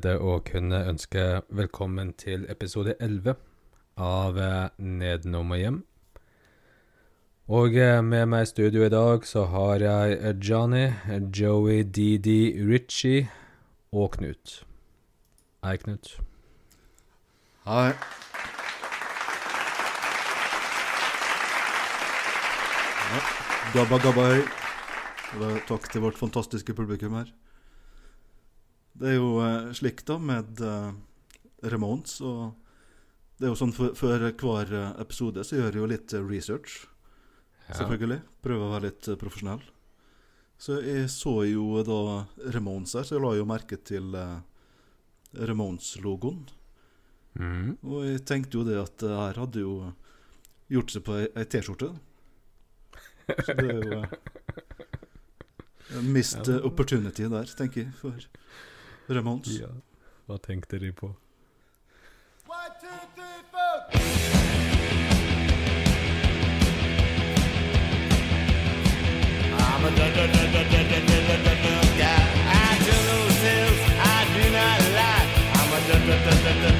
glede å kunne ønske velkommen til episode 11 av eh, Nedenom og hjem. Og eh, med meg i studio i dag så har jeg eh, Johnny, Joey, Didi, Ritchie og Knut. Hei, Knut. Hei. Ja. Gabba, gabba, hei. Takk til vårt fantastiske publikum her. Det er jo eh, slik da med eh, Ramones og Det er jo sånn for, for hver eh, episode så gjør jeg jo litt research. research, selvfølgelig. Prøver å være litt eh, profesjonell. Så jeg så jo da Ramones her, så jeg la jo merke til eh, Ramones-logoen. Mm. Og jeg tenkte jo det at det her hadde jo gjort seg på ei, T-skjorte. Så det er jo eh, missed eh, opportunity der, tenker jeg, for Ramones. Ja. Hva tenkte de på? One, two, three, four. I'm a da da da da da da da da da da guy. I tell no tales, I do not lie. I'm a da da da da da da da da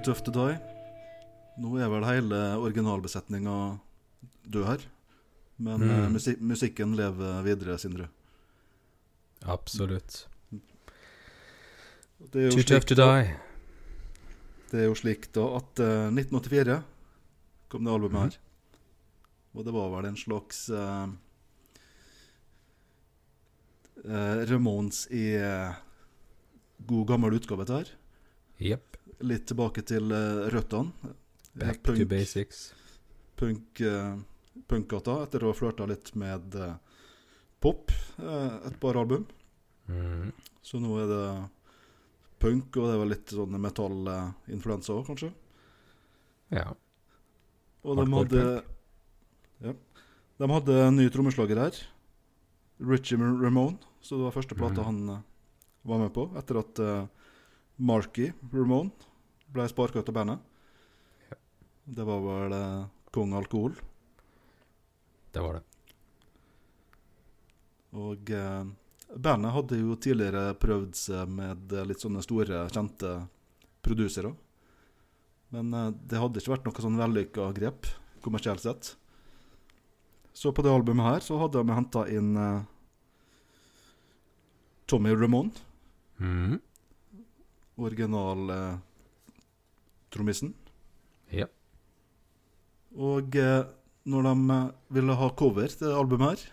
Too Tough To Die. Nå er vel hele originalbesetninga død her. Men Mm. eh, musi musikken lever videre, Sindre. Absolutt. Det er jo Too tough to die. Det er jo slik da at uh, 1984 kom det albumet her. Og det var vel en slags uh, uh Ramones i uh, god gammel utgave dette her. Jepp. Litt tilbake til uh, røttene. Back Back to basics. Punk, uh, punkgata, etter å ha flørta litt med eh, pop eh, et par album. Mm. Så nå er det punk, og det er vel litt sånn metallinfluensa òg, kanskje. Ja. Og de hadde ja, De hadde en ny trommeslager her. Richie Ramone. Så det var første plata mm. han eh, var med på, etter at uh, Marky Ramone ble sparka ut av bandet. Det var vel uh, Kong Alkohol. Det var det. Og eh, bandet hadde jo tidligere prøvd seg med eh, litt sånne store, kjente produsere. Men eh, det hadde ikke vært noe sånn vellykka grep, kommersielt sett. Så på det albumet her så hadde de henta inn eh, Tommy Ramone, Mhm. original eh, trommisen. Ja. Og eh, når de eh, ville ha cover til albumet her,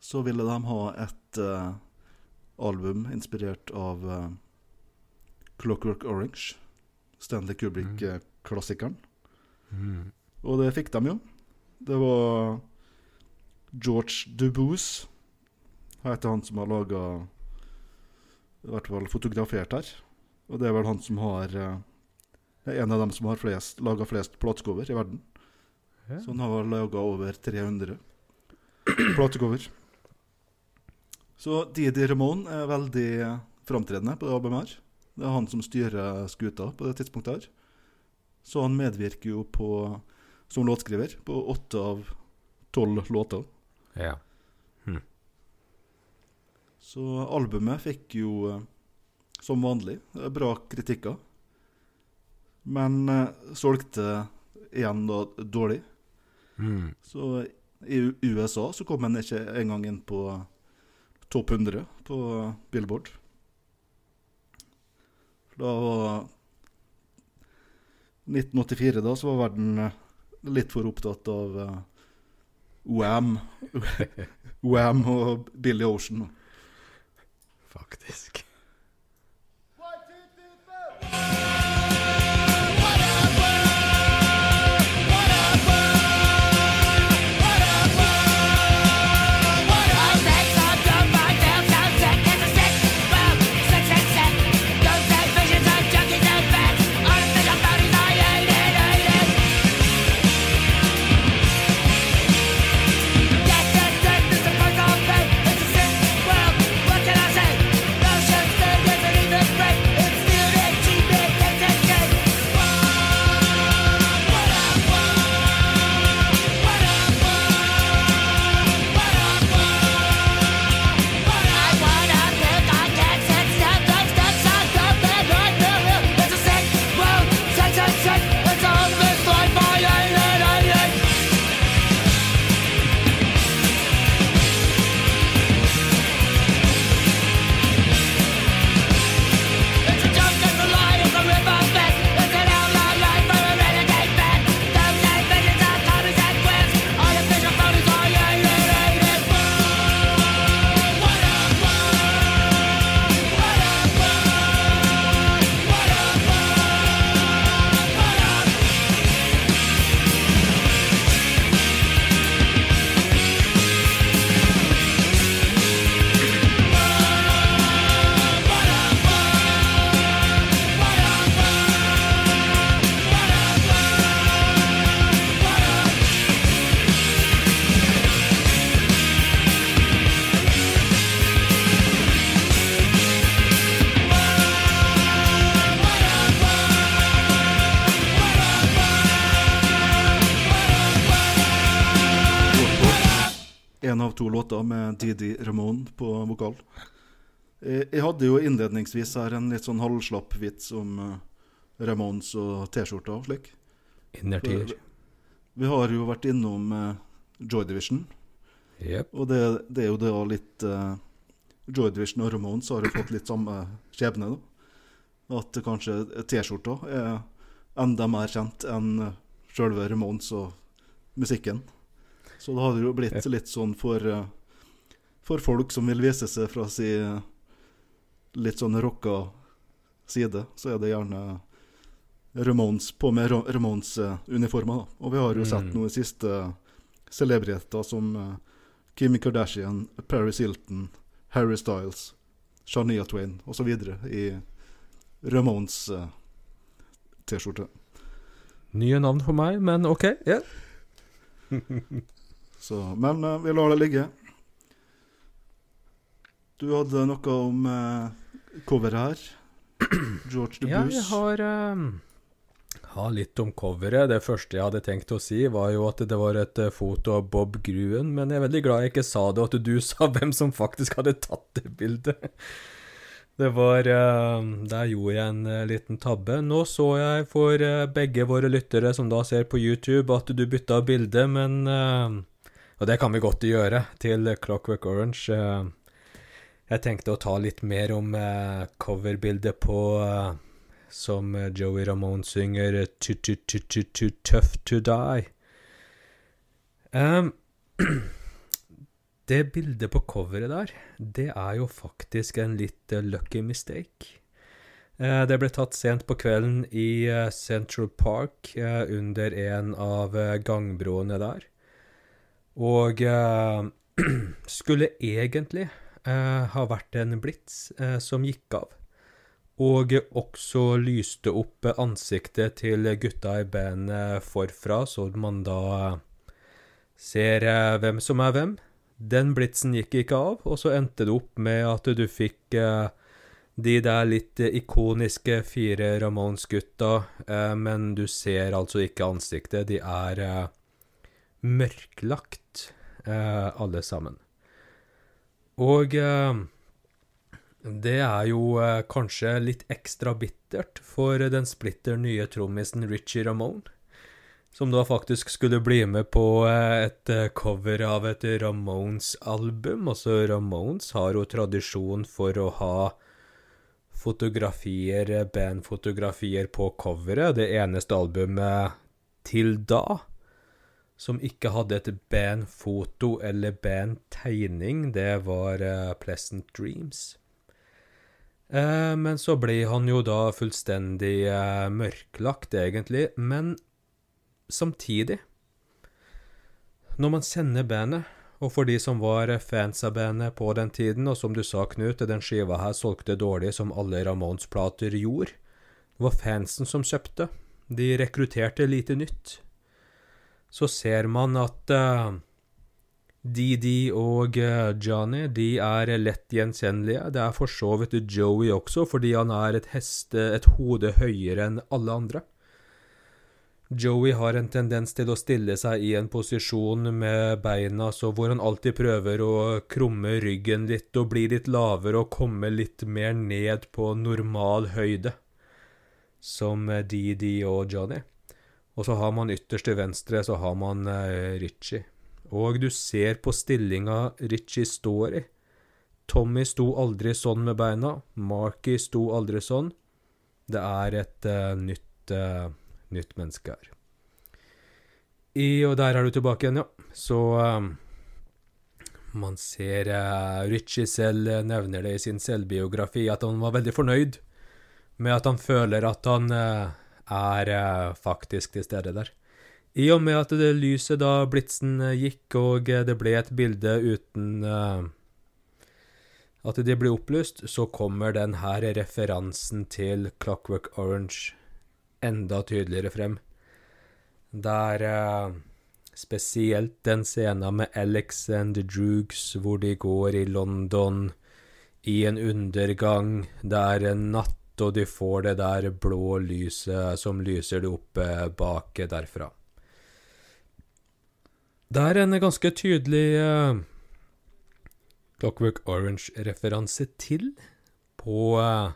så ville de ha et eh, album inspirert av eh, Clockwork Orange, Stanley Kubrick-klassikeren. Mm. Og det fikk de jo. Det var George Dubose, heter han som har laga I hvert fall fotografert her. Og det er vel han som har Det er en av dem som har flest, laga flest platecover i verden. Ja. Så han har laga over 300 platecover. Så Didi Ramón er veldig framtredende på det albumet her. Det er han som styrer skuta på det tidspunktet her. Så han medvirker jo på som låtskriver på åtte av tolv låter. ja. Så albumet fikk jo, eh, som vanlig, bra kritikker. Men eh, solgte igjen da dårlig. Mm. Så i USA så kom han ikke engang inn på topp 100 på Billboard. Da var 1984 da, så var verden eh, litt for opptatt av eh, Wham. Wham og Billy Ocean. Faktisk. Av to låter med Didi Ramón på vokal. Jeg, hadde jo innledningsvis her en litt sånn halvslapp vits om eh, Ramones og T-skjorta og slik. Innertier. Vi har jo vært innom eh, Joy Division, Yep. og det, det er jo da litt uh, Joy Division og Ramones har jo fått litt samme skjebne, da. At kanskje T-skjorta er enda mer kjent enn sjølve Ramones og musikken. Så det hadde jo blitt litt sånn for eh, For folk som vil vise seg fra si litt sånn rocka side, så er det gjerne Ramones på med Ramones-uniformer. Og vi har jo sett Mm. noen siste celebriteter som eh, Kim Kardashian, Paris Hilton, Harry Styles, Shania Twain osv. i Ramones eh. Nye navn for meg, men OK. Ja. Så, men eh, vi lar det ligge. Du hadde noe om uh, coveret her. George Ja, DeBus. jeg har, ehm, har litt om coveret. Det første jeg hadde tenkt å si, var jo at det var et eh, foto av Bob Gruen, men jeg er veldig glad jeg ikke sa det, og at du sa hvem som faktisk hadde tatt det bildet. Det var ehm, Der gjorde jeg en eh, liten tabbe. Nå så jeg for eh, begge våre lyttere som da ser på YouTube, at du bytta bilde, men Og det kan vi godt gjøre, til Clockwork Orange. eh. Jeg tenkte å ta litt mer om eh, coverbildet på eh, Som Joey Ramone synger too, too, too, too, too tough to die. Um, det bildet på coveret der, det er jo faktisk en litt lucky mistake. Det ble tatt sent på kvelden i Central Park under en av gangbroene der. Og eh, skulle egentlig eh, ha vært en blits eh, som gikk av. Og også lyste opp ansiktet til gutta i bandet forfra, så man da ser eh, hvem som er hvem. Den blitsen gikk ikke av, og så endte det opp med at du fikk eh, de der litt eh, ikoniske fire Ramones-gutta, eh, men du ser altså ikke ansiktet. De er eh, mørklagt, eh, alle sammen. Og eh, det er jo eh, kanskje litt ekstra bittert for den splitter nye trommisen Richie Ramone, som da faktisk skulle bli med på et cover av et Ramones-album. Altså, Ramones har jo tradisjon for å ha fotografier, bandfotografier på coveret. Det eneste albumet til da som ikke hadde et bandfoto eller bandtegning, det var uh, Pleasant Dreams. Uh, men så ble han jo da fullstendig uh, mørklagt, egentlig. Men samtidig Når man kjenner bandet, og for de som var fans av bandet på den tiden, og som du sa, Knut, den skiva her solgte dårlig som alle Ramones-plater gjorde, det var fansen som kjøpte. De rekrutterte lite nytt. Så ser man at uh, Didi og eh, Johnny de er lett gjenkjennelige. Det er for så vidt Joey også, fordi han er et heste, et hode høyere enn alle andre. Joey har en tendens til å stille seg i en posisjon med beina så hvor han alltid prøver å krumme ryggen litt og bli litt lavere og komme litt mer ned på normal høyde, som eh, Didi og Johnny. Og så har man ytterst til venstre så har man eh, Ritchie. Og du ser på stillinga Ritchie står i. Tommy sto aldri sånn med beina. Marky sto aldri sånn. Det er et eh, nytt, eh, nytt menneske her. I, og der er du tilbake igjen, ja. Så eh, man ser eh, Richie selv eh, nevner det i sin selvbiografi, at han var veldig fornøyd med at han føler at han er eh, faktisk til stede der. I og med at det lyset da blitsen eh, gikk, og eh, det ble et bilde uten at det ble opplyst, så kommer den her referansen til Clockwork Orange enda tydeligere frem. Der spesielt den scenen med Alex and the Droogs, hvor de går i London i en undergang. Det er en og de får det der blå lyset som lyser det opp bak derfra. Det er en ganske tydelig eh, Clockwork Orange-referanse til på eh,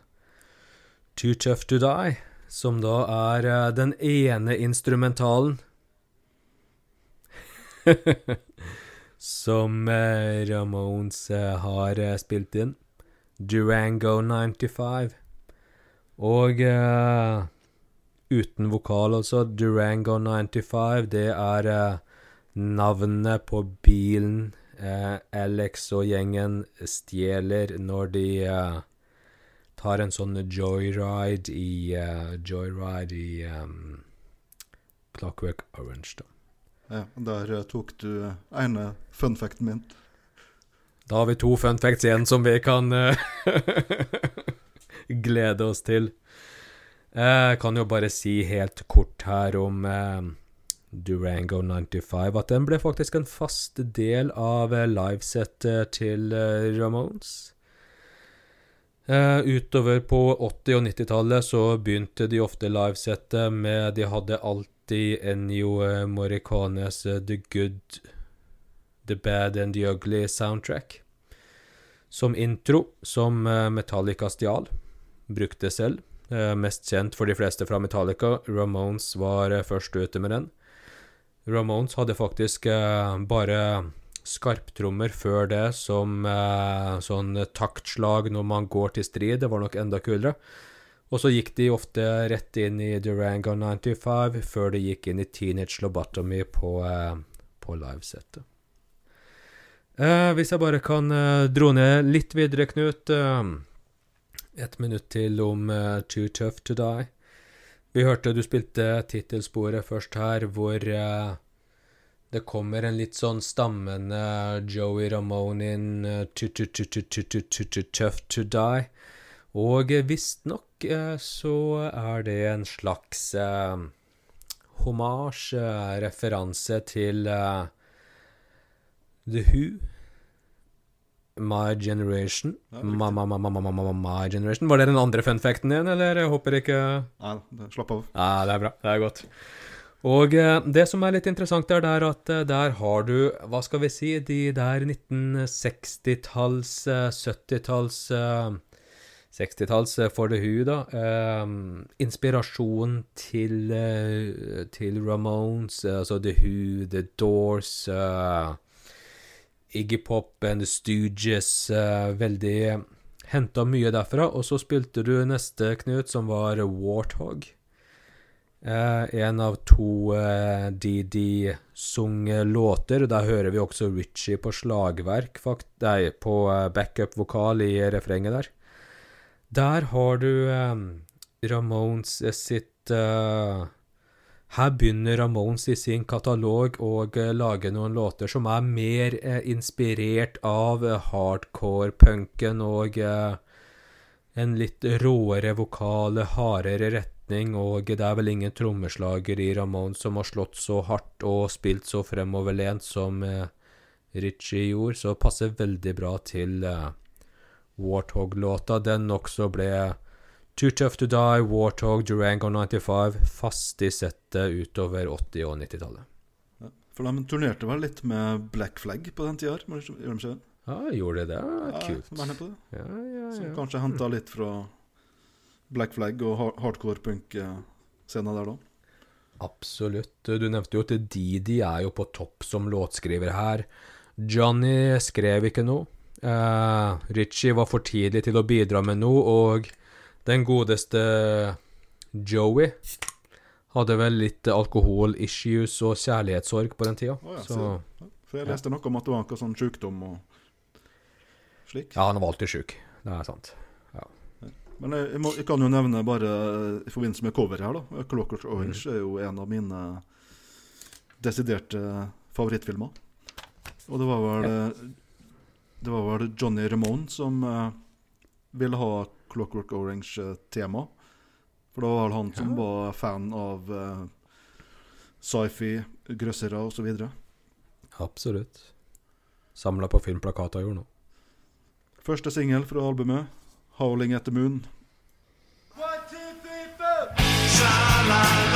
Too Tough To Die, som da er eh, den ene instrumentalen som Ramones har spilt inn. Durango 95. Og eh, uten vokal, altså. Durango 95, det er eh, navnet på bilen eh, Alex og gjengen stjeler når de tar en sånn joyride i Joyride i um, Clockwork Orange, da. Ja, der tok du ene funfacten min. Da har vi to funfacts igjen som vi kan glede oss til. Jeg kan jo bare si helt kort her om eh, Durango 95 at den ble faktisk en fast del av eh, livesettet til eh, Ramones. Eh, utover på 80- og 90-tallet så begynte de ofte livesettet med De hadde alltid Ennio eh, Morricones eh, The Good, The Bad and The Ugly soundtrack. Som intro, som eh, Metallica stjal. Brukte selv. Eh, mest kjent for de fleste fra Metallica. Ramones var eh, først ute med den. Ramones hadde faktisk eh, bare skarptrommer før det som sånn taktslag når man går til strid. Det var nok enda kulere. Og så gikk de ofte rett inn i Durango 95 før de gikk inn i Teenage Lobotomy på, på livesettet. Eh, hvis jeg bare kan eh, dro ned litt videre, Knut. Eh, ett minutt til om uh, Too Tough To Die. Vi hørte du spilte tittelsporet først her, hvor uh, eh, det kommer en litt sånn stammende eh, Joey Ramone in uh, Too, too, too, too Tough To Die. Og visstnok så er det en slags eh, hommage, referanse til The Who My Generation. Ma, ma, ma, ma, ma, ma, My Generation. Var det den andre funfacten din, eller? Jeg håper ikke Nei, slapp av. Ja, det er bra. Det er godt. Og eh, det som er litt interessant, er der at eh, der har du, hva skal vi si, de der 1960-talls, eh, 70-talls eh, 60-talls eh, for The Who, da. Eh, inspirasjon til, til Ramones, altså The Who, The Doors, eh, Iggy Pop and The Stooges. eh, veldig Henta mye derfra. Og så spilte du neste, Knut, som var Warthog. Eh, en av to eh, DD-sunge låter. Der hører vi også Richie på slagverk, fakt nei, på eh, backup-vokal i refrenget der. Der har du eh, Ramones sitt eh, Her begynner Ramones i sin katalog å eh, lage noen låter som er mer eh, inspirert av eh, hardcore-punken og en litt råere vokal, hardere retning, og det er vel ingen trommeslager i Ramones som har slått så hardt og spilt så fremoverlent som Ritchie gjorde, så passer veldig bra til Warthog-låta. Den også ble Too Tough To Die, Warthog, Durango 95 fast i settet utover 80- og 90-tallet. Ja. For de turnerte vel litt med Black Flag på den tida? de Gjør de ikke det? Ja, gjorde det det? Kult. på det. Ja, ja, ja. kanskje henta litt fra Black Flag og hardcore punk-scena der da. Absolutt. Du nevnte jo at Didi er jo på topp som låtskriver her. Johnny skrev ikke noe. Uh, Richie var for tidlig til å bidra med noe, og den godeste Joey hadde vel litt alkoholissues og kjærlighetssorg på den tida. Oh, ja, så. For jeg leste noe om at det var noe sånn sjukdom og slik. ja, han var alltid sjuk. Det er sant. Men jeg, jeg, må, jeg kan jo nevne bare eh, i forbindelse med coveret her, da. 'Clockers Orange Mm. er jo en av mine desiderte favorittfilmer. Og det var vel ja. Det var vel Johnny Ramone som eh, ville ha Clockwork Orange-tema. For det var han som Ja. var fan av uh, sci-fi, grøssere osv. Absolutt. Samla på filmplakater gjorde noe. Første singel fra albumet, 'Howling at the Moon'. One, two, three, four.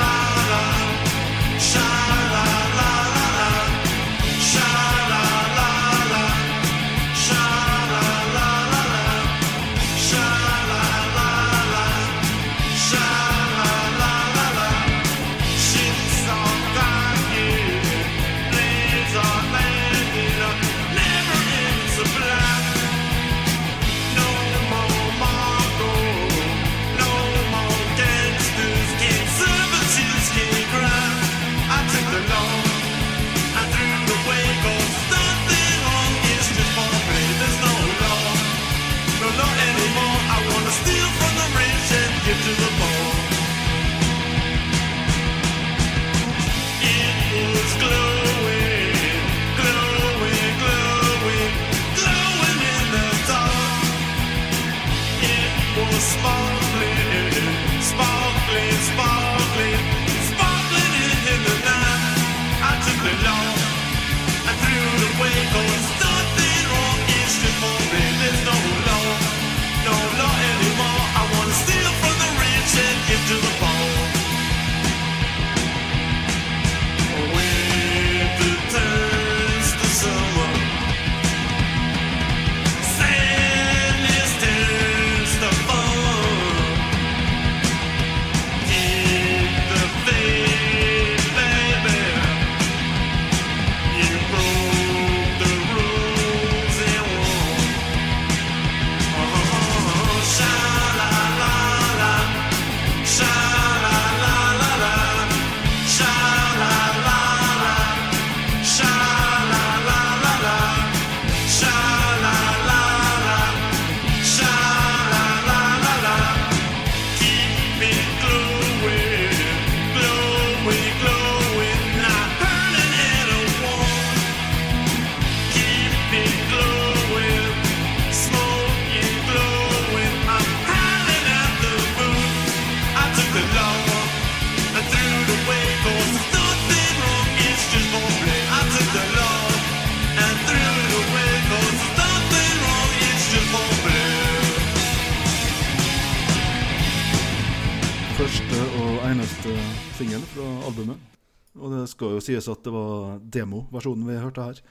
Skal jo sies at det var demoversjonen vi hørte her.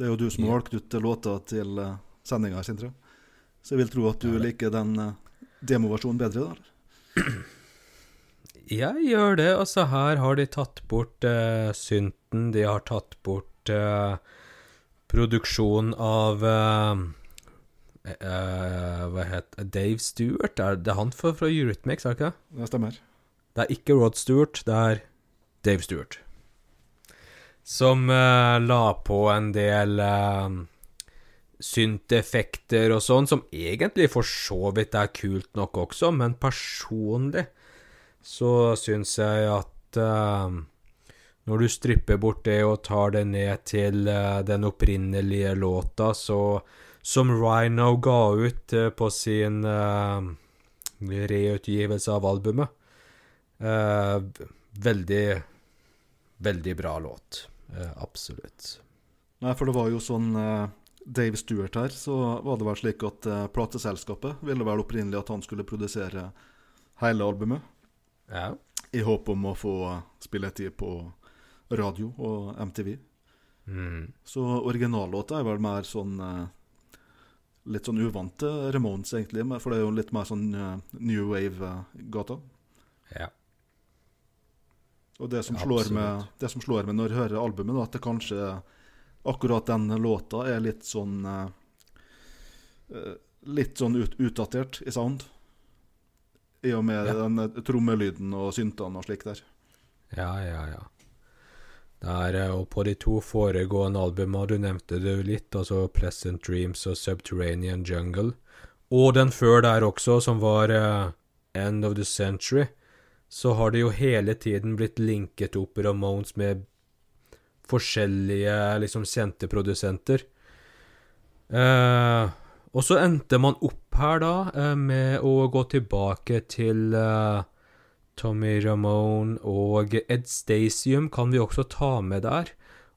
Det er jo du som har valgt ut låta til uh, sendinga, Sindre. Så jeg vil tro at du Ja, liker den eh, demoversjonen bedre, da. Jeg gjør det. Altså, her har de tatt bort uh, synten, de har tatt bort uh, produksjon av uh, eh, Hva het Dave Stewart? Er det han fra, fra Eurythmics, er det ikke? Det stemmer. Det er ikke Rod Stewart, det er Dave Stewart. Som eh, la på en del uh, synteffekter og sånn, som egentlig for så vidt er kult nok også, men personlig så syns jeg at uh, når du stripper bort det og tar det ned til uh, den opprinnelige låta, så som Rhino ga ut uh, på sin reutgivelse av albumet Eh, veldig, veldig bra låt. Eh, absolutt. Nei, for det var jo sånn eh, Dave Stewart her, så var det vel slik at eh, plateselskapet ville vel opprinnelig at han skulle produsere hele albumet, Ja. i håp om å få eh, spilletid på radio og MTV. Mm. Så originallåta er vel mer sånn eh, Litt sånn uvante Ramones, egentlig, for det er jo litt mer sånn eh, new wave-gata. ja. Og det som, slår med, det som slår med når jeg hører albumet, da, at det kanskje akkurat den låta er litt sånn eh, Litt sånn ut, utdatert i sound. I og med Ja. den eh, trommelyden og syntene og slik der. Ja, ja, ja. Der, og på de to foregående albumene, du nevnte det litt, altså Pleasant Dreams og Subterranean Jungle, og den før der også, som var uh, End of the Century, så har det jo hele tiden blitt linket opp Ramones med forskjellige, liksom, kjente produsenter. Eh, og så endte man opp her da eh, med å gå tilbake til eh, Tommy Ramone og Ed Stasium kan vi også ta med der.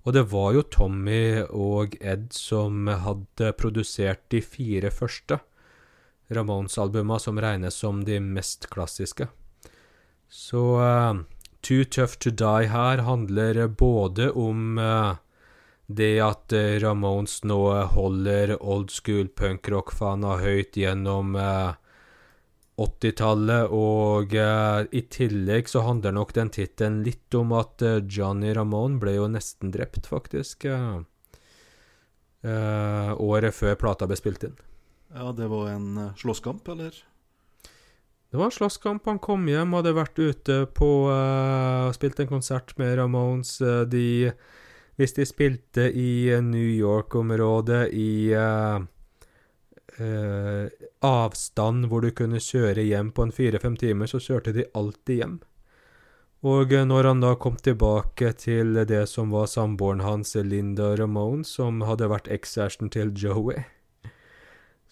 Og det var jo Tommy og Ed som hadde produsert de fire første Ramones-albuma, som regnes som de mest klassiske. Så uh, Too Tough To Die her handler både om uh, det at eh, Ramones nå holder old school punkrock-fana høyt gjennom eh, 80-tallet, og uh, i tillegg så handler nok den tittelen litt om at uh, Johnny Ramone ble jo nesten drept, faktisk, Uh, året før plata ble spilt inn. Ja, det var en slåsskamp, eller? Det var en slåsskamp. Han kom hjem, hadde vært ute på uh, Spilt en konsert med Ramones. eh, de Hvis de spilte i eh, New York-området i uh, uh, avstand hvor du kunne kjøre hjem på en fire-fem timer, så kjørte de alltid hjem. Og når han da kom tilbake til det som var samboeren hans, Linda Ramone, som hadde vært ekskjæresten til Joey,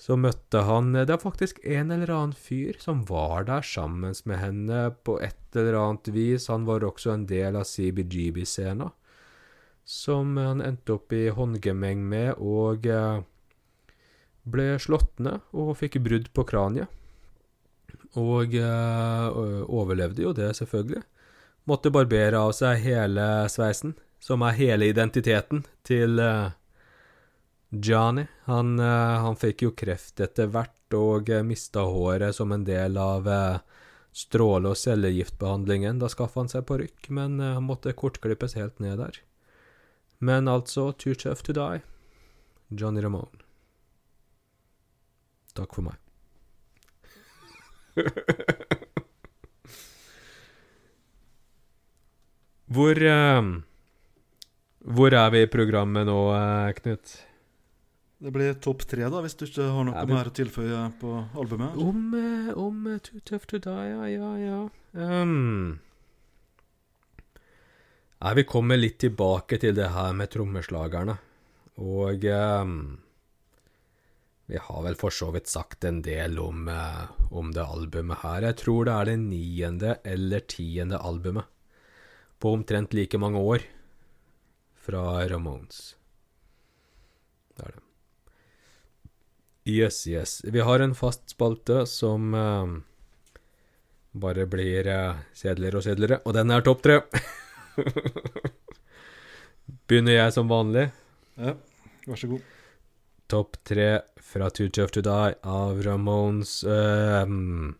så møtte han Det er faktisk en eller annen fyr som var der sammen med henne på et eller annet vis. Han var også en del av CBGB-scena, som han endte opp i håndgemeng med, og eh, ble slått ned og fikk brudd på kraniet. Og eh, overlevde jo det, selvfølgelig. Måtte barbere av seg hele sveisen, som er hele identiteten til eh, Johnny. Han, eh, han fikk jo kreft etter hvert og uh, mista håret som en del av eh, stråle- og cellegiftbehandlingen. Da skaffa han seg parykk, men eh, han måtte kortklippes helt ned der. Men altså, too tough to die. Johnny Ramone. Takk for meg. Hvor eh, Hvor er vi i programmet nå, eh, Knut? Det blir topp tre, da, hvis du ikke har noe Ja, det... mer å tilføye på albumet. Om, eh, om eh, Too Tough To Die, ja, ja, ja. Um. Nei, vi kommer litt tilbake til det her med trommeslagerne. Og um, vi har vel for så vidt sagt en del om, eh, om det albumet her. Jeg tror det er det niende eller tiende albumet på omtrent like mange år fra Ramones. Det er det. Yes, yes. Vi har en fast spalte som uh, bare blir uh, kjedeligere og kjedeligere. Og den er topp tre. Begynner jeg som vanlig. Ja, vær så god. Topp tre fra Too Tough To Die av Ramones. Ehm,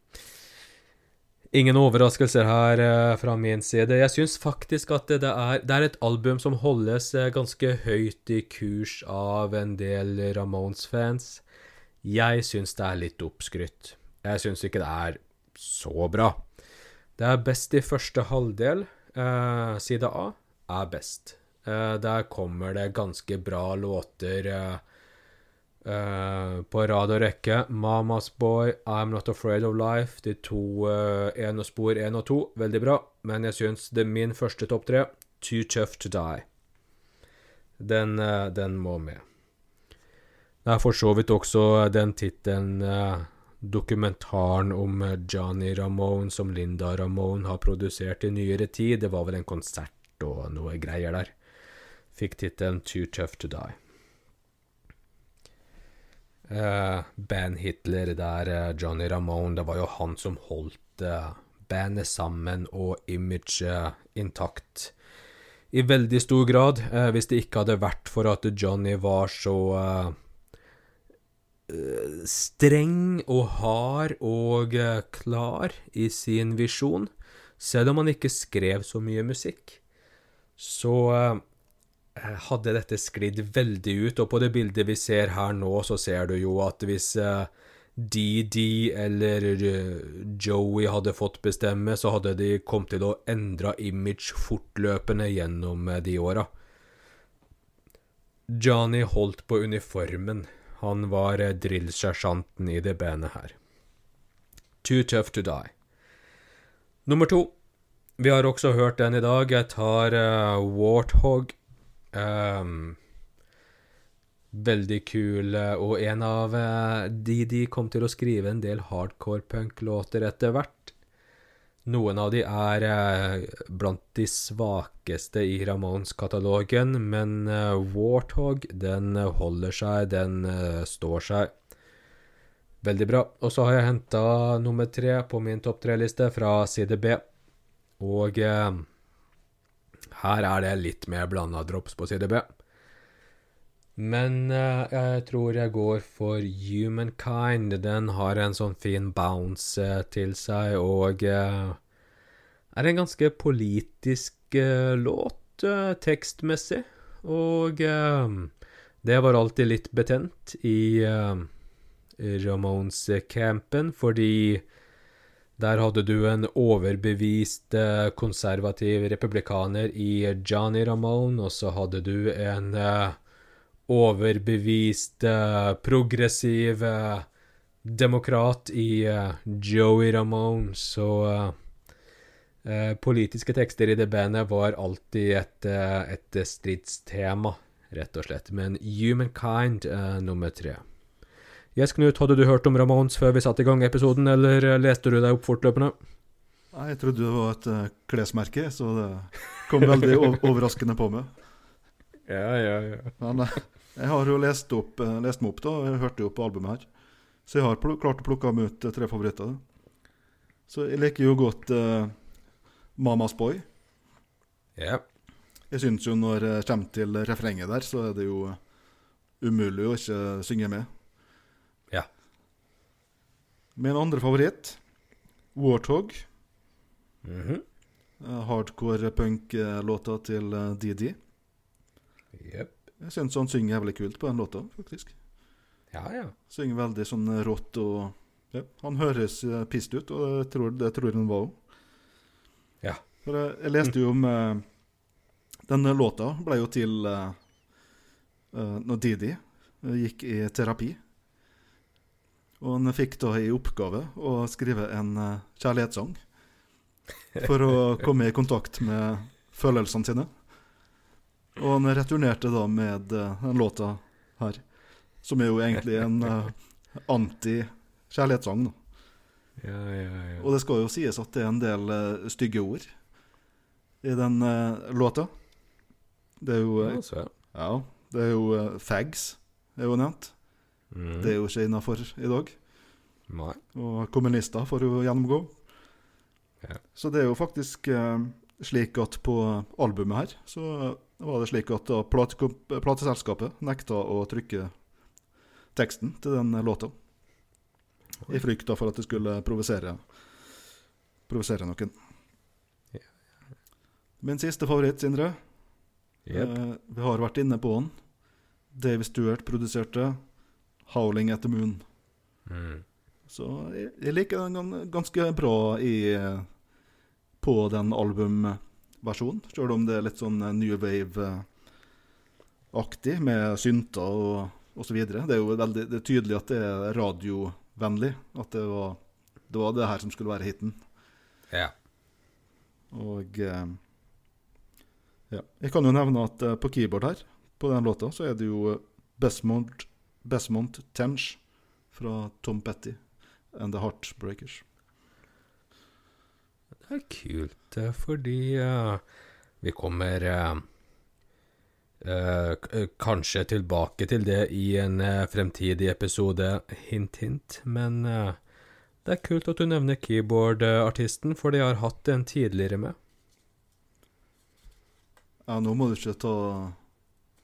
ingen overraskelser her uh, fra min side. Jeg syns faktisk at det, det, er, det er et album som holdes ganske høyt i kurs av en del Ramones-fans. Jeg syns det er litt oppskrytt. Jeg syns ikke det er så bra. Det er best i første halvdel. Eh, side A er best. Eh, der kommer det ganske bra låter eh, eh, på rad og rekke. Mamas Boy, I'm Not Afraid of Life, de to én og spor én og to, veldig bra. Men jeg syns det er min første topp tre, Too Tough To Die. Den, eh, den må med. Det er for så vidt også den tittelen eh, dokumentaren om eh, Johnny Ramone som Linda Ramone har produsert i nyere tid. Det var vel en konsert og noe greier der. Fikk tittelen Too Tough To Die. Eh, band Hitler der, eh, Johnny Ramone, det var jo han som holdt eh, bandet sammen og imaget intakt. I veldig stor grad. Eh, hvis det ikke hadde vært for at Johnny var så eh, eh, streng og hard og eh, klar i sin visjon, selv om han ikke skrev så mye musikk, så eh, hadde dette sklidd veldig ut. Og på det bildet vi ser her nå, så ser du jo at hvis eh, DD eller eh, Joey hadde fått bestemme, så hadde de kommet til å endre image fortløpende gjennom eh, de åra. Johnny holdt på uniformen. Han var eh, drillsersjanten i det bandet her. Too tough to die. Nummer to. Vi har også hørt den i dag. Jeg tar uh, Warthog. Um, veldig kul, eh, og en av uh, de de kom til å skrive en del hardcore punk-låter etter hvert. Noen av de er eh, blant de svakeste i Ramones-katalogen, men eh, Warthog, den eh, holder seg, den står seg. Veldig bra. Og så har jeg henta nummer tre på min topp tre-liste fra side B. Og eh, her er det litt mer blanda drops på side B. Men uh, jeg tror jeg går for Humankind. Den har en sånn fin bounce uh, til seg, og uh, er en ganske politisk låt tekstmessig. Og det var alltid litt betent i uh, Ramones-campen, fordi der hadde du en overbevist konservativ republikaner i Johnny Ramone, og så hadde du en eh, overbevist eh, progressiv demokrat i uh, Joey Ramone, så eh, eh, politiske tekster i det bandet var alltid et, et stridstema, rett og slett. Men Humankind nummer tre. Yes, Knut, hadde du hørt om Ramones før vi satte i gang episoden, eller leste du deg opp fortløpende? Nei, Jeg trodde det var et klesmerke, så det kom veldig overraskende på meg. Ja, ja, ja. Men jeg har jo lest, opp, eh, lest meg opp, da. Jeg hørte jo på albumet her. Så jeg har klart å plukke meg ut eh, tre favoritter. Så jeg liker jo godt uh, Mamas Boy. Ja. Jeg syns jo når jeg kommer til refrenget der, så er det jo umulig å ikke synge med. Ja. Min andre favoritt, Warthog. Mhm. -hmm. Hardcore punk-låta til DD. Jep. Jeg syns han synger jævlig kult på den låta, faktisk. Ja, ja. Synger veldig sånn rått og ja, Han høres eh, pissed ut, og jeg tror, det tror han var òg. Ja. For jeg, jeg leste jo om eh, Denne låta ble jo til eh, eh, når Didi gikk i terapi. Og han fikk da i oppgave å skrive en kjærlighetssang. For å komme i kontakt med følelsene sine. Og han returnerte da med eh, den låta her. Som er jo egentlig en uh, anti-kjærlighetssang. da. Ja, ja, ja. Og det skal jo sies at det er en del uh, stygge ord i den eh, låta. Det er jo uh, Ja, det er jo eh, fags, er jo nevnt. mm. Det er jo ikke innafor i dag. Nei. Og kommunister får jo gjennomgå. Ja. Så det er jo faktisk eh, slik at på albumet her, så var det slik at da plateselskapet nekta å trykke teksten til den låta. I frykt da for at det skulle provosere provosere noen. Min siste favoritt, Sindre. Yep. Eh, vi har vært inne på den. Davy Stewart produserte 'Howling at the Moon'. Mm. Så jeg, jeg liker den ganske bra i, eh, på den albumversjonen. Selv om det er litt sånn eh, New Wave-aktig, med synter og, og så videre. Det er jo veldig det er tydelig at det er radiovennlig. At det var, det var det her som skulle være hiten. Ja. Og eh, ja. Jeg kan jo nevne at eh, på keyboard her, på den låta, så er det jo Besmont, Besmont Tench fra Tom Petty and The Heartbreakers. Det er kult, eh, fordi uh, vi kommer uh, uh, kanskje tilbake til det i en fremtidig episode, hint, hint, men det er kult at du nevner keyboardartisten, for de har hatt en tidligere med. Ja, nå må du ikke ta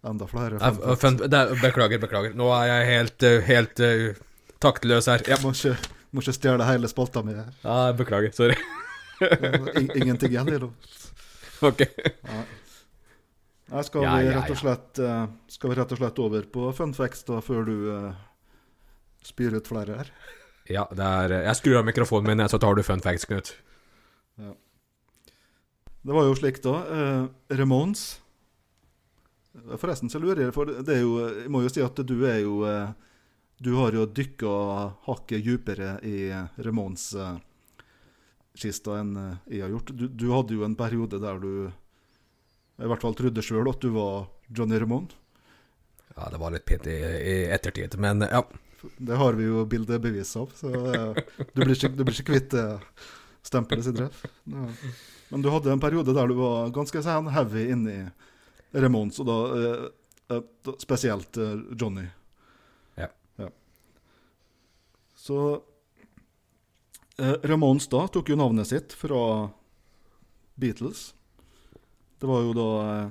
enda flere. Fun facts. fun- er- beklager, beklager. Nå er jeg helt, helt taktløs her. Ja, Må ikke, må ikke stjele hele spalta mi her. Ja, beklager. Sorry. In, ingenting igjen, det, da. ok. Nei. Nei, skal, Ja, vi rett og slett, eh, skal vi rett og slett over på funfacts da, før du uh, spyr ut flere her? Ja, det er Jeg skrur av mikrofonen min, så tar du funfacts, Knut. Knut. Det var jo slik, da. Uh, Ramones Forresten så lurer jeg, for det er jo Jeg må jo si at du er jo eh, Du har jo dykka hakket dypere i Ramones-kista enn eh, jeg har gjort. Du, du hadde jo en periode der du i hvert fall trodde sjøl at du var Johnny Ramone. Ja, det var litt pent i, i ettertid, men ja. Det har vi jo bildebevis av, så eh, du blir ikke, du blir ikke kvitt det stempelet, Sindre. Ja. Men du hadde en periode der du var ganske sen, heavy inni Ramones, og da, eh, eh, spesielt Johnny. Ja. Så eh, Ramones da tok jo navnet sitt fra Beatles. Det var jo da eh,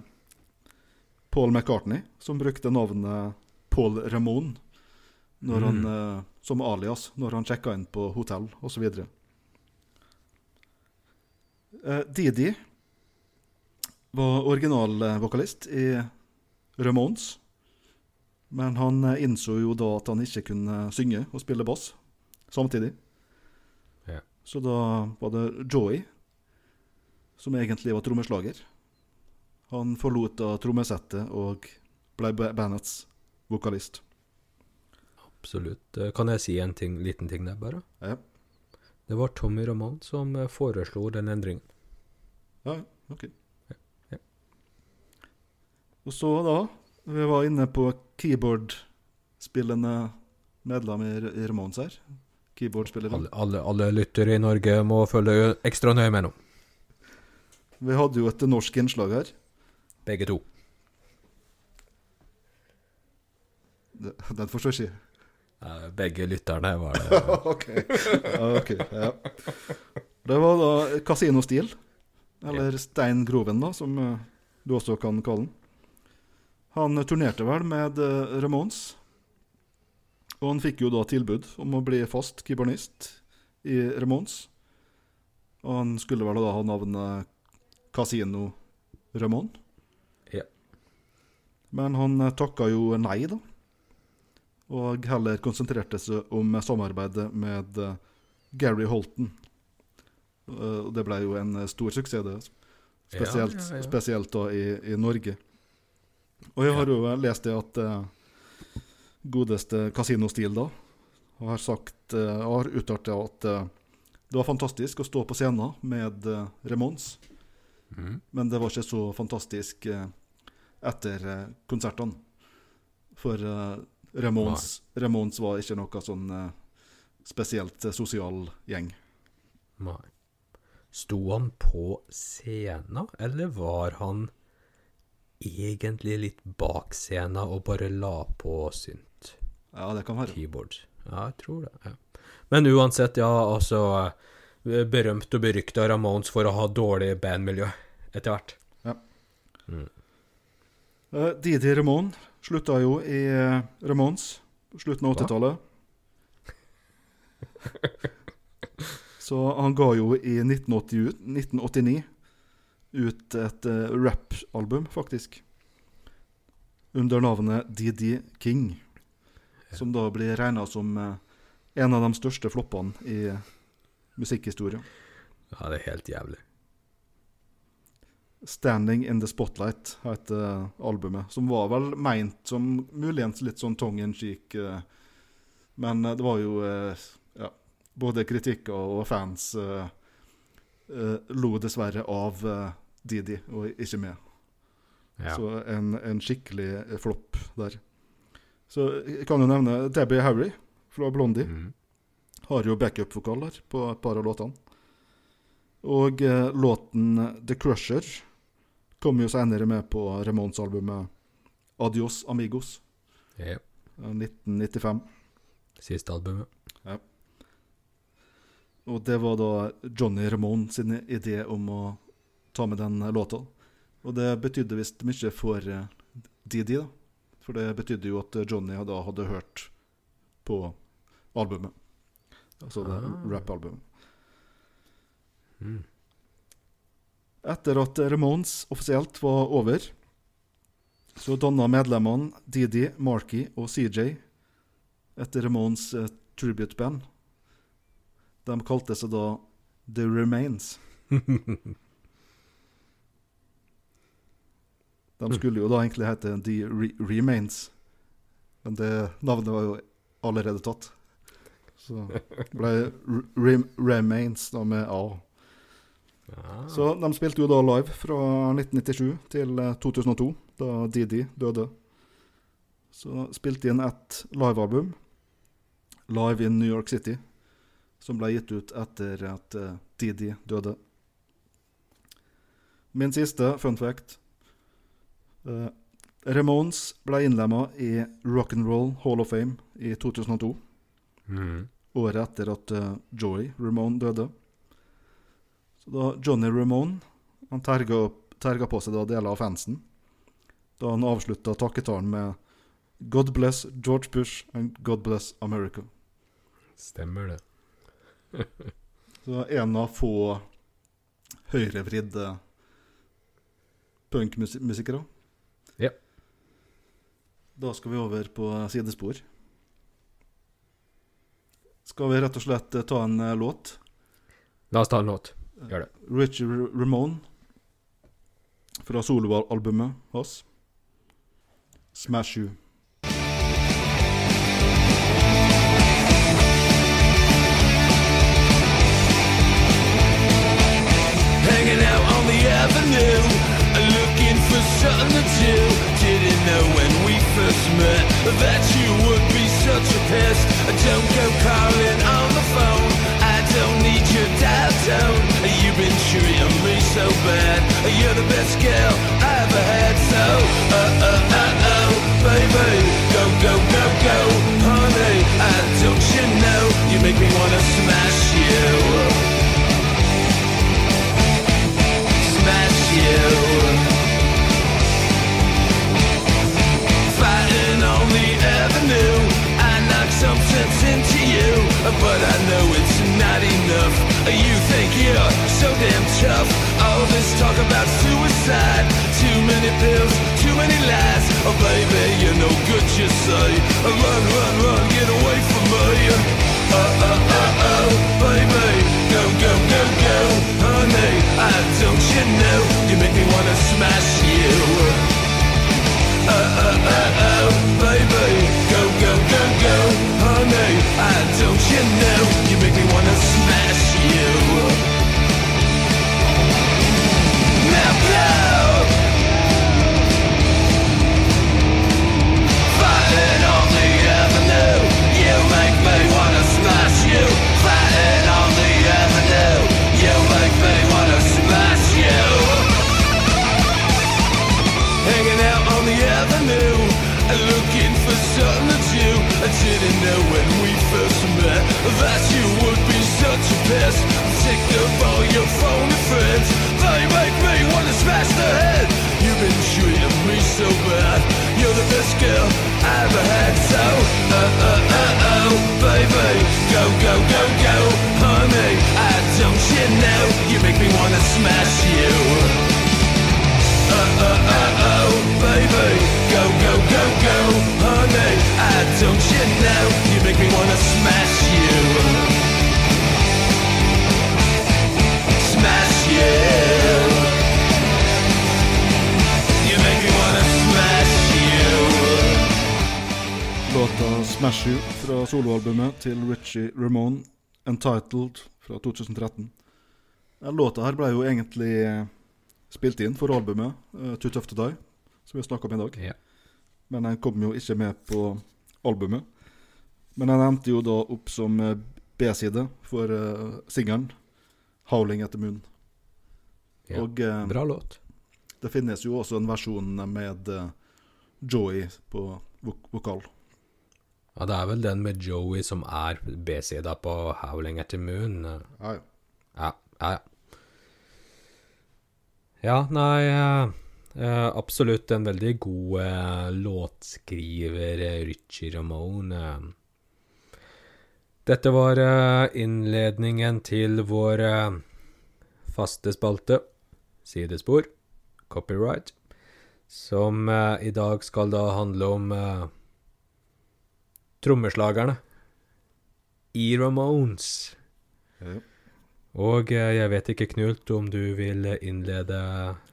Paul McCartney som brukte navnet Paul Ramone han, Mm. eh, som alias når han sjekka inn på hotell osv. Eh, Didi var originalvokalist i Ramones. Men han eh, innså jo da at han ikke kunne synge og spille bass samtidig. Ja. Så da var det Joey som egentlig var trommeslager. Han forlot da trommesettet og ble ba- bandets vokalist. Absolutt. Eh, Kan jeg si en ting, liten ting der, bare? Ja. Det var Tommy Roman som eh, foreslo den endringen. Ja, ok. Ja. Og så da, vi var inne på keyboard-spillende medlem i i Ramones her. Keyboard-spillere. Alle, alle, alle lyttere i Norge må følge ekstra nøye med nå. Vi hadde jo et norsk innslag her. Begge to. Den forstår ikke Begge lytterne var det. ok. okay ja. Det var da kasinostil. eller Stein Groven, da, som eh, du også kan kalle den. Han turnerte vel med eh, Ramones, og han fikk jo da tilbud om å bli fast keyboardist i Ramones. Og han skulle vel da ha navnet Casino Ramón. Ja. Men han eh, takka jo nei, da. Og heller konsentrerte seg om samarbeidet med eh, Gary Holton. Eh, Og det ble jo en stor suksess, det. Spesielt, Ja, ja, ja. spesielt da i, i Norge. Og jeg har jo lest det at godeste kasinostil da, da har sagt, eh, har uttalt at eh, det var fantastisk å stå på scenen med Remons, Ramones, Mhm. men det var ikke så fantastisk eh, etter eh, konsertene. For Remons, Remons var ikke noe sånn eh, spesielt eh, sosial gjeng. Nei. Sto han på scenen, eller var han egentlig litt bak scenen og bare la på synt? Ja, det kan være. Keyboard. Ja, jeg tror det. Ja. Men uansett, ja, altså berømt og berykta Ramones for å ha dårlig bandmiljø etter hvert. Uh, Didi Ramone slutta jo i eh, Ramones på slutten av 80-tallet. Så han ga jo i 1980, 1989 ut et uh, rap-album, faktisk. Under navnet DD King. Som da blir regna som eh, en av de største floppene i musikkhistorien. Ja, det er helt jævlig. 'Standing in the Spotlight' heter eh, albumet. Som var vel meint som muligens litt sånn tongue in cheek. eh, Men det var jo ja, både kritikker og fans uh, uh, lo dessverre av uh, Didi, og ikke med. Ja. Så en, en skikkelig flopp der. Så jeg kan jo nevne Debbie Harry fra Blondie. Mm. Har jo backup-vokal der på et par av låtene. Og eh, låten The Crusher kom jo senere med på Ramones-albumet Adios Amigos Ja. av 1995. Siste albumet. Ja. Og det var da Johnny Ramone sin idé om å ta med den låta. Og det betydde visst mye for DD, Didi, da. For det betydde jo at Johnny da hadde hørt på albumet. Altså det Ah. rap-albumet. Mm. Etter at Ramones offisielt var over, så danna medlemmene Didi, Marky og CJ et Ramones eh, tribute-band. De kalte seg da The Remains. De skulle jo da egentlig hete The Re Remains, men det navnet var jo allerede tatt. Så det ble Re Remains da med A. Ah. Så de spilte jo da live fra 1997 til eh, 2002, da Didi døde. Så spilte de inn ett livealbum, Live in New York City, som ble gitt ut etter at eh, Didi døde. Min siste fun fact. Uh, Ramones ble innlemma i Rock'n'Roll Hall of Fame i 2002 Mm. året etter at uh, Joey Ramone døde. Så da Johnny Ramone han terga, opp- terga på seg da deler av fansen da han avslutta takketalen med God bless George Bush and God bless America. Stemmer det. Så en av få høyrevridde punkmusikere. Da skal vi over på sidespor. Skal vi rett og slett eh, ta en eh, låt? La oss ta en låt. Gjør det. Richie Ramone fra soloalbumet hans. Smash You. Hanging out on the avenue, looking for something to do. Didn't know met that you would be such a pest. Don't go calling on the phone. I don't need your dial tone. You've been treating me so bad. You're the best girl I ever had. So, uh, uh, uh, oh, baby, go, go, go, go, honey. I don't you know you make me wanna smash you. smash you. But I know it's not enough. You think you're so damn tough. All this talk about suicide, too many pills, too many lies. Oh baby, you're no good, you say. Run, run, run, get away from me. Uh, uh, uh, oh, baby, go, go, go, go, honey. I don't you know you make me wanna smash you. Uh, uh, uh, oh, baby, I don't you know you make me wanna smash you. Richie Ramone, 'Entitled' fra 2013. Den låta her ble jo egentlig eh, spilt inn for albumet uh, 'Too Tough To Die', som vi har snakka om i dag. Ja. Men den kom jo ikke med på albumet. Men den endte jo da opp som eh, B-side for uh, singelen 'Howling Etter Moon'. Ja. Og uh, Bra låt. det finnes jo også en versjon med uh, Joey på vok vokal. Ja, det er vel den med Joey som er B-sida på Howling at the Moon. Ja, ja. Ja, ja, ja. Nei eh, eh, Absolutt en veldig god eh, låtskriver, eh, Richie Ramone. eh. Dette var eh, innledningen til vår faste spalte, Sidespor, copyright, som i dag skal da handle om trommeslagerne i Ramones. Ja. Og eh, jeg vet ikke, Knult, om du vil innlede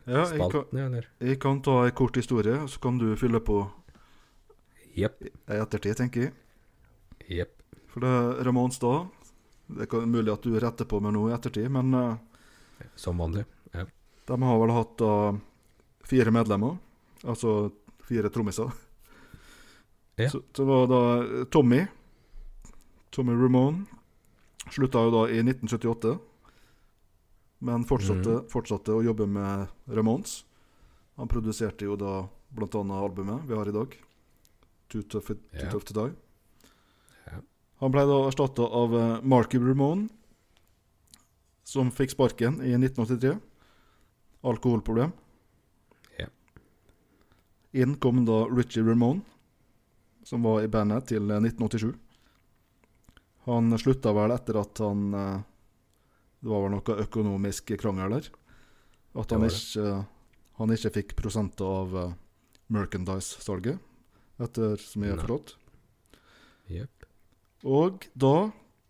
Ja, jeg kan, eller? jeg kan ta en kort historie, så kan du fylle på Jepp. i ettertid, tenker jeg. Jepp. For det er Ramones da Det er mulig at du retter på med noe i ettertid, men eh, Som vanlig. Ja. de har vel hatt uh, fire medlemmer. Altså fire trommiser. Ja. Så så var da eh, Tommy Tommy Ramone slutta jo da i 1978. Men fortsatte, fortsatte å jobbe med Ramones. Han produserte jo da annet albumet vi har i dag. Too Tough, Too. Tough To Die. Han ble da erstatta av eh, Marky Ramone, som fikk sparken i 1983. Alkoholproblem. Ja. Inn kom da Richie Ramone, som var i bandet til eh, 1987. Han slutta vel etter at han eh, Det var vel noe økonomisk krangel der. At han ikke, han ikke fikk prosenter av merchandise-salget, etter som jeg har forstått. Yep. Og da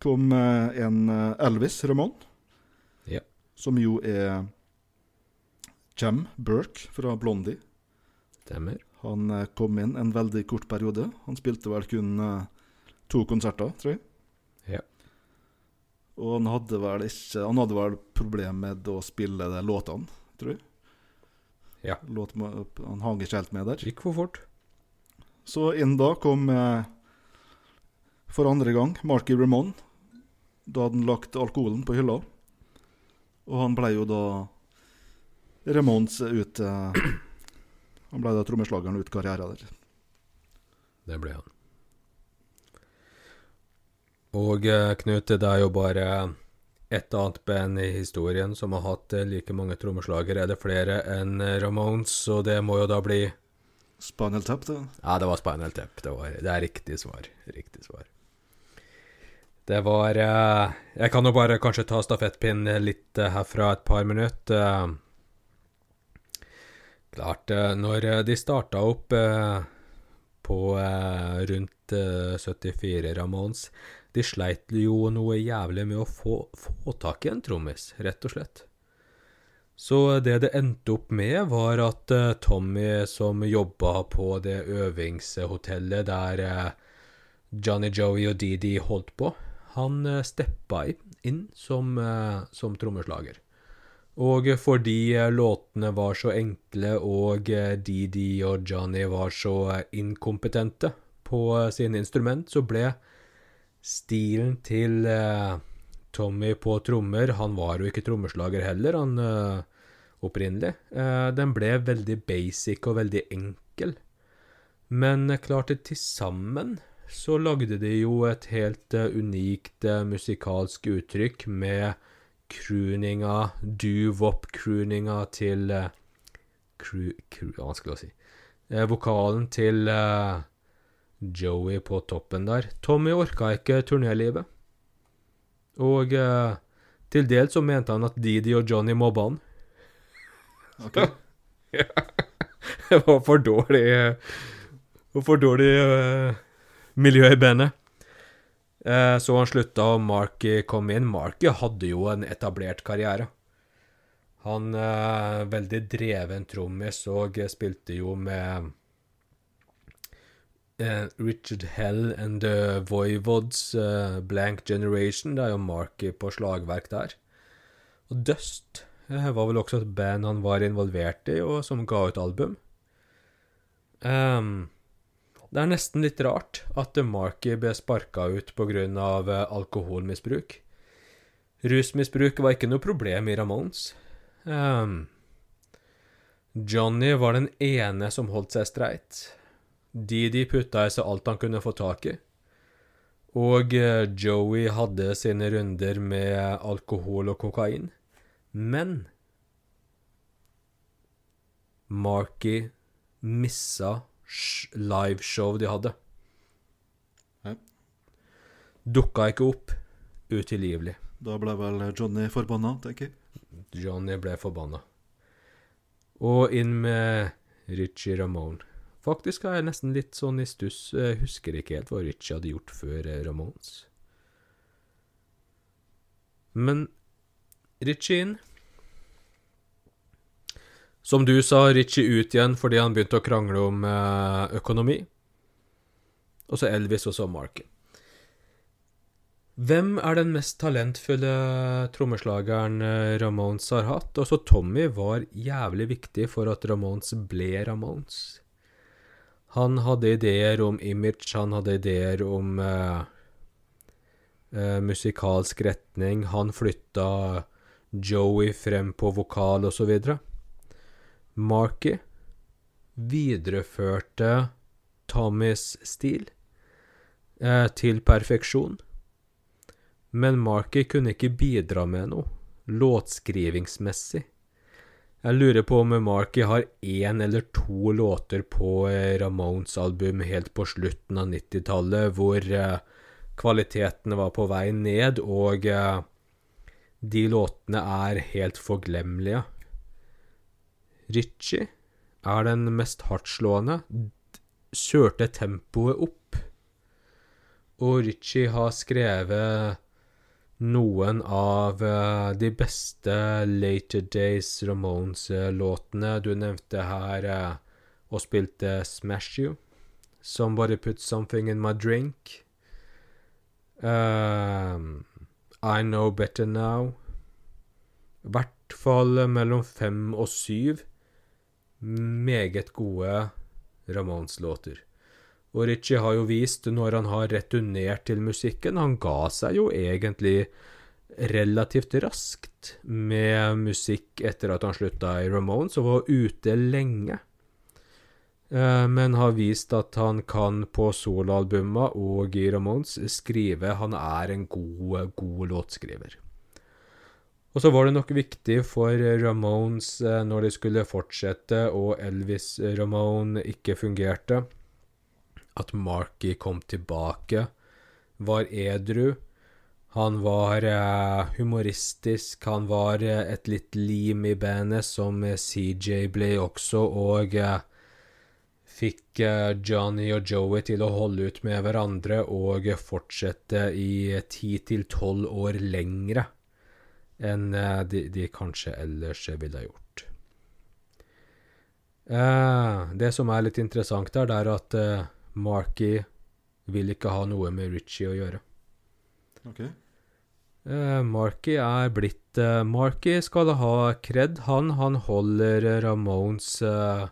kom eh, en eh, Elvis Ramón, yep. som jo er Chem Burke fra Blondie. Stemmer. Han eh, kom inn en veldig kort periode. Han spilte vel kun eh, to konserter, tror jeg. Ja. Og han hadde vel ikke Han hadde vel problem med å spille de låtene, tror jeg. Ja. Låt, han hang ikke helt med der. Gikk for fort. Så inn da kom eh, for andre gang Marky Ramon. Da hadde han lagt alkoholen på hylla. Og han ble jo da Ramones ut Han ble da trommeslageren ut karrieren der. Det ble han. Og eh, Knut, det er jo bare ett annet band i historien som har hatt eh, like mange trommeslagere. Er det flere enn eh, Ramones, og det må jo da bli Spinal Tap, det. Ja, det var Spinal Tap. Det, var, det er riktig svar. Riktig svar. Det var Jeg kan jo bare kanskje ta stafettpinnen litt herfra et par minutter. Klart, eh, når eh, de starta opp eh, på rundt eh, 74 Ramones De sleit jo noe jævlig med å få, få tak i en trommis, rett og slett. Så det det endte opp med, var at Tommy, som jobba på det øvingshotellet der Johnny Joey og Didi holdt på, han steppa inn som, som trommeslager. Og fordi låtene var så enkle og Didi og Johnny var så inkompetente på sine instrument, så ble stilen til eh, Tommy på trommer Han var jo ikke trommeslager heller, han eh, opprinnelig. Eh, den ble veldig basic og veldig enkel. Men klart til sammen så lagde de jo et helt unikt musikalsk uttrykk med crooninga, doo-wop-crooninga til uh, cru, cru, Vanskelig å si. Uh, vokalen til uh, Joey på toppen der. Tommy orka ikke turnélivet. Og eh, til dels så mente han at Didi og Johnny mobba han. Okay. Det var for dårlig For dårlig miljø i bandet. Eh, så han slutta, og Marky kom inn. Marky hadde jo en etablert karriere. Han eh, veldig dreven trommis og eh, spilte jo med eh, Richard Hell and the Voivods, eh, Blank Generation. Det er jo Marky på slagverk der. Og Dust eh, var vel også et band han var involvert i, og som ga ut album. Ehm, det er nesten litt rart at Marky ble sparka ut pga. Uh, alkoholmisbruk. Rusmisbruk var ikke noe problem i Ramones. Um, Johnny var den ene som holdt seg streit. Didi putta i seg alt han kunne få tak i. Og eh, Joey hadde sine runder med alkohol og kokain. Men Marky missa liveshow de hadde. Ja. Dukka ikke opp. Utilgivelig. Da ble vel Johnny forbanna, tenker jeg. Johnny ble forbanna. Og inn med Richie Ramone. Faktisk er jeg nesten litt sånn i stuss. Jeg husker ikke helt hva Richie hadde gjort før Ramones. Men Richie inn. Som du sa, Richie ut igjen fordi han begynte å krangle om eh, økonomi. Og så Elvis, og så Marky. Hvem er den mest talentfulle trommeslageren eh, Ramones har hatt? Også Tommy var jævlig viktig for at Ramones ble Ramones. Han hadde ideer om image, han hadde ideer om uh, uh, musikalsk retning. Han flytta Joey frem på vokal og så Marky videreførte Tommys stil eh, til perfeksjon. Men Marky kunne ikke bidra med noe, låtskrivingsmessig. Jeg lurer på om Marky har én eller to låter på eh, Ramones-album helt på slutten av 90-tallet, hvor eh, kvaliteten var på vei ned, og eh, de låtene er helt forglemmelige. Ritchie er den mest hardtslående, kjørte tempoet opp. Og Ritchie har skrevet noen av eh, de beste Later Days Ramones-låtene. Du nevnte her eh, og spilte Smash You. Somebody Put Something In My Drink. Uh, I Know Better Now. I hvert fall mellom fem og syv meget gode Ramones-låter. Og Ritchie har jo vist når han har returnert til musikken Han ga seg jo egentlig relativt raskt med musikk etter at han slutta i Ramones, og var ute lenge. Eh, Men har vist at han kan på soloalbuma og i Ramones skrive Han er en god, god låtskriver. Og så var det nok viktig for Ramones eh, når de skulle fortsette og Elvis Ramone ikke fungerte, at Marky kom tilbake, var edru. Han var eh, humoristisk, han var eh, et litt lim i bandet, som eh, CJ ble også, og eh, fikk eh, Johnny og Joey til å holde ut med hverandre og fortsette i ti til tolv år lengre enn eh, de, de kanskje ellers ville ha gjort. Eh, det som er litt interessant her, det er at eh, Marky vil ikke ha noe med Ritchie å gjøre. Ok. Eh, Marky er blitt Marky skal ha kred. Han, han holder Ramones eh,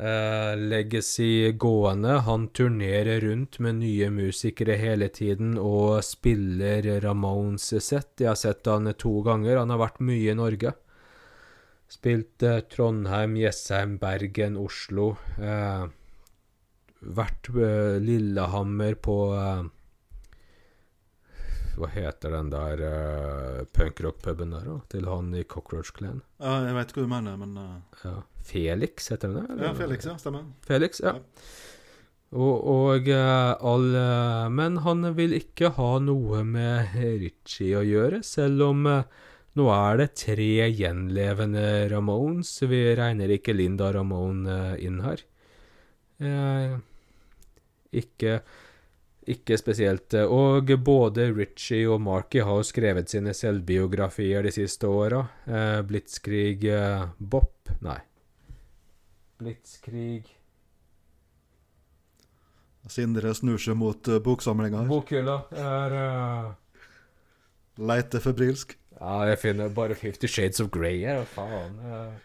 eh, legacy gående. Han turnerer rundt med nye musikere hele tiden og spiller Ramones-sett. Jeg har sett han to ganger. Han har vært mye i Norge. Spilt eh, Trondheim, Jessheim, Bergen, Oslo. Eh, vært eh, Lillehammer på Hva heter den der uh, punkrock-puben der, da? Til han i Cockroach Clan? Ja, jeg veit hva du mener, men uh... Ja. Felix, heter den det? Ja, Felix, ja. Stemmer. Felix, ja. Ja. Og, og eh, alle Men han vil ikke ha noe med Ritchie å gjøre, selv om eh, nå er det tre gjenlevende Ramones. Vi regner ikke Linda Ramone eh, inn her. Eh, ikke, ikke spesielt. eh, Og både Ritchie og Marky har jo skrevet sine selvbiografier de siste åra. Eh, Blitzkrig eh, Bop Nei. Blitzkrig Sindre snur seg mot uh, boksamlinga. Bokhylla er uh... Leiter febrilsk. Ja, jeg finner bare Fifty Shades of Grey her, faen. Uh...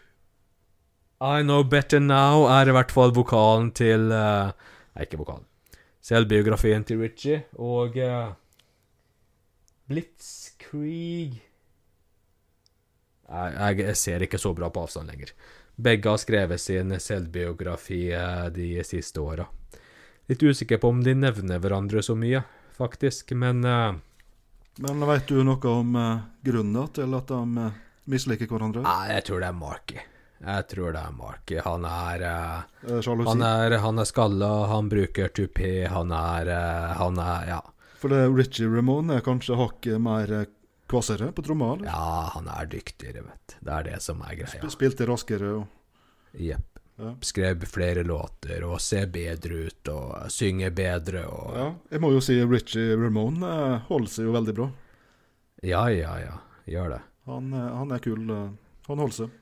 I Know Better Now er i hvert fall vokalen til uh... Nei, ikke vokalen. Selvbiografien til Ritchie, og uh, Blitzkrieg jeg, jeg ser ikke så bra på avstand lenger. Begge har skrevet sin selvbiografi eh, de siste åra. Litt usikker på om de nevner hverandre så mye, faktisk, men uh, Men veit du noe om grunnen til at de misliker hverandre? Nei, jeg tror det er Marky. Jeg tror det er Marky. Han er eh? Han er, han er skalla, han bruker tupé, han er eh, Han er Ja. For det Richie Ramone er kanskje hakket mer eh, kvassere på tromma? eller? Ja, han er dyktigere, vet du. Det er det som er greia. Sp- Spilte raskere og Jepp. Ja. Skrev flere låter og ser bedre ut og synger bedre og Ja, jeg må jo si Richie Ramone eh, holder seg jo veldig bra. Ja, ja, ja. Gjør det. Han, han er kul. han holder seg.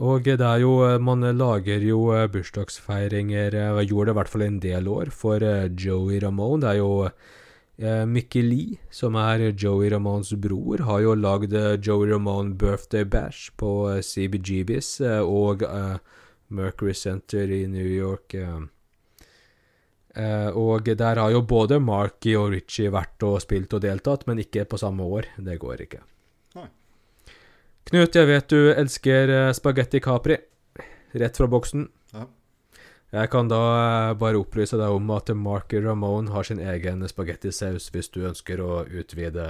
Og det er jo Man lager jo eh, bursdagsfeiringer og Gjorde det i hvert fall en del år for eh, Joey Ramone. Det er jo eh, Mickey Lee, som er Joey Ramones bror, har jo lagd eh, Joey Ramone Birthday Bash på eh, CBGBs eh, og eh, Mercury Center i New York. eh. Eh, og der har jo både Marky og Richie vært og spilt og deltatt, men ikke på samme år. Det går ikke. Knut, jeg vet du elsker eh, spagetti capri. Rett fra boksen. Ja. Jeg kan da eh, bare opplyse deg om at Mark Ramone har sin egen spagettisaus hvis du ønsker å utvide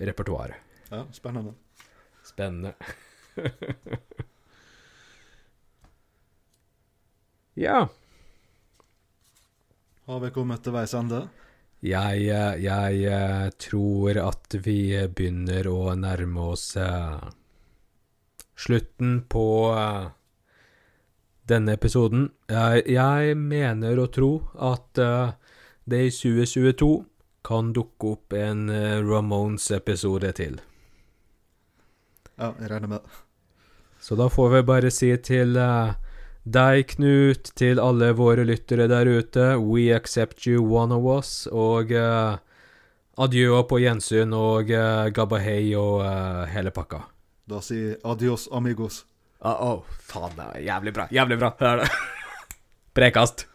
repertoaret. Ja, spennende. Spennende. ja. Har vi kommet til veis ende? Jeg, jeg eh, tror at vi begynner å nærme oss eh, slutten på eh, denne episoden. Jeg, mener å tro at det i 2022 kan dukke opp en Ramones-episode til. Ja, jeg regner med det. Så da får vi bare si til deg, Knut, til alle våre lyttere der ute, we accept you one of us, og eh, adjø og på gjensyn, og uh, gabahei og eh, hele pakka. Da sier adios, amigos. Å, faen, det er jævlig bra. Jævlig bra. Er det. Prekast.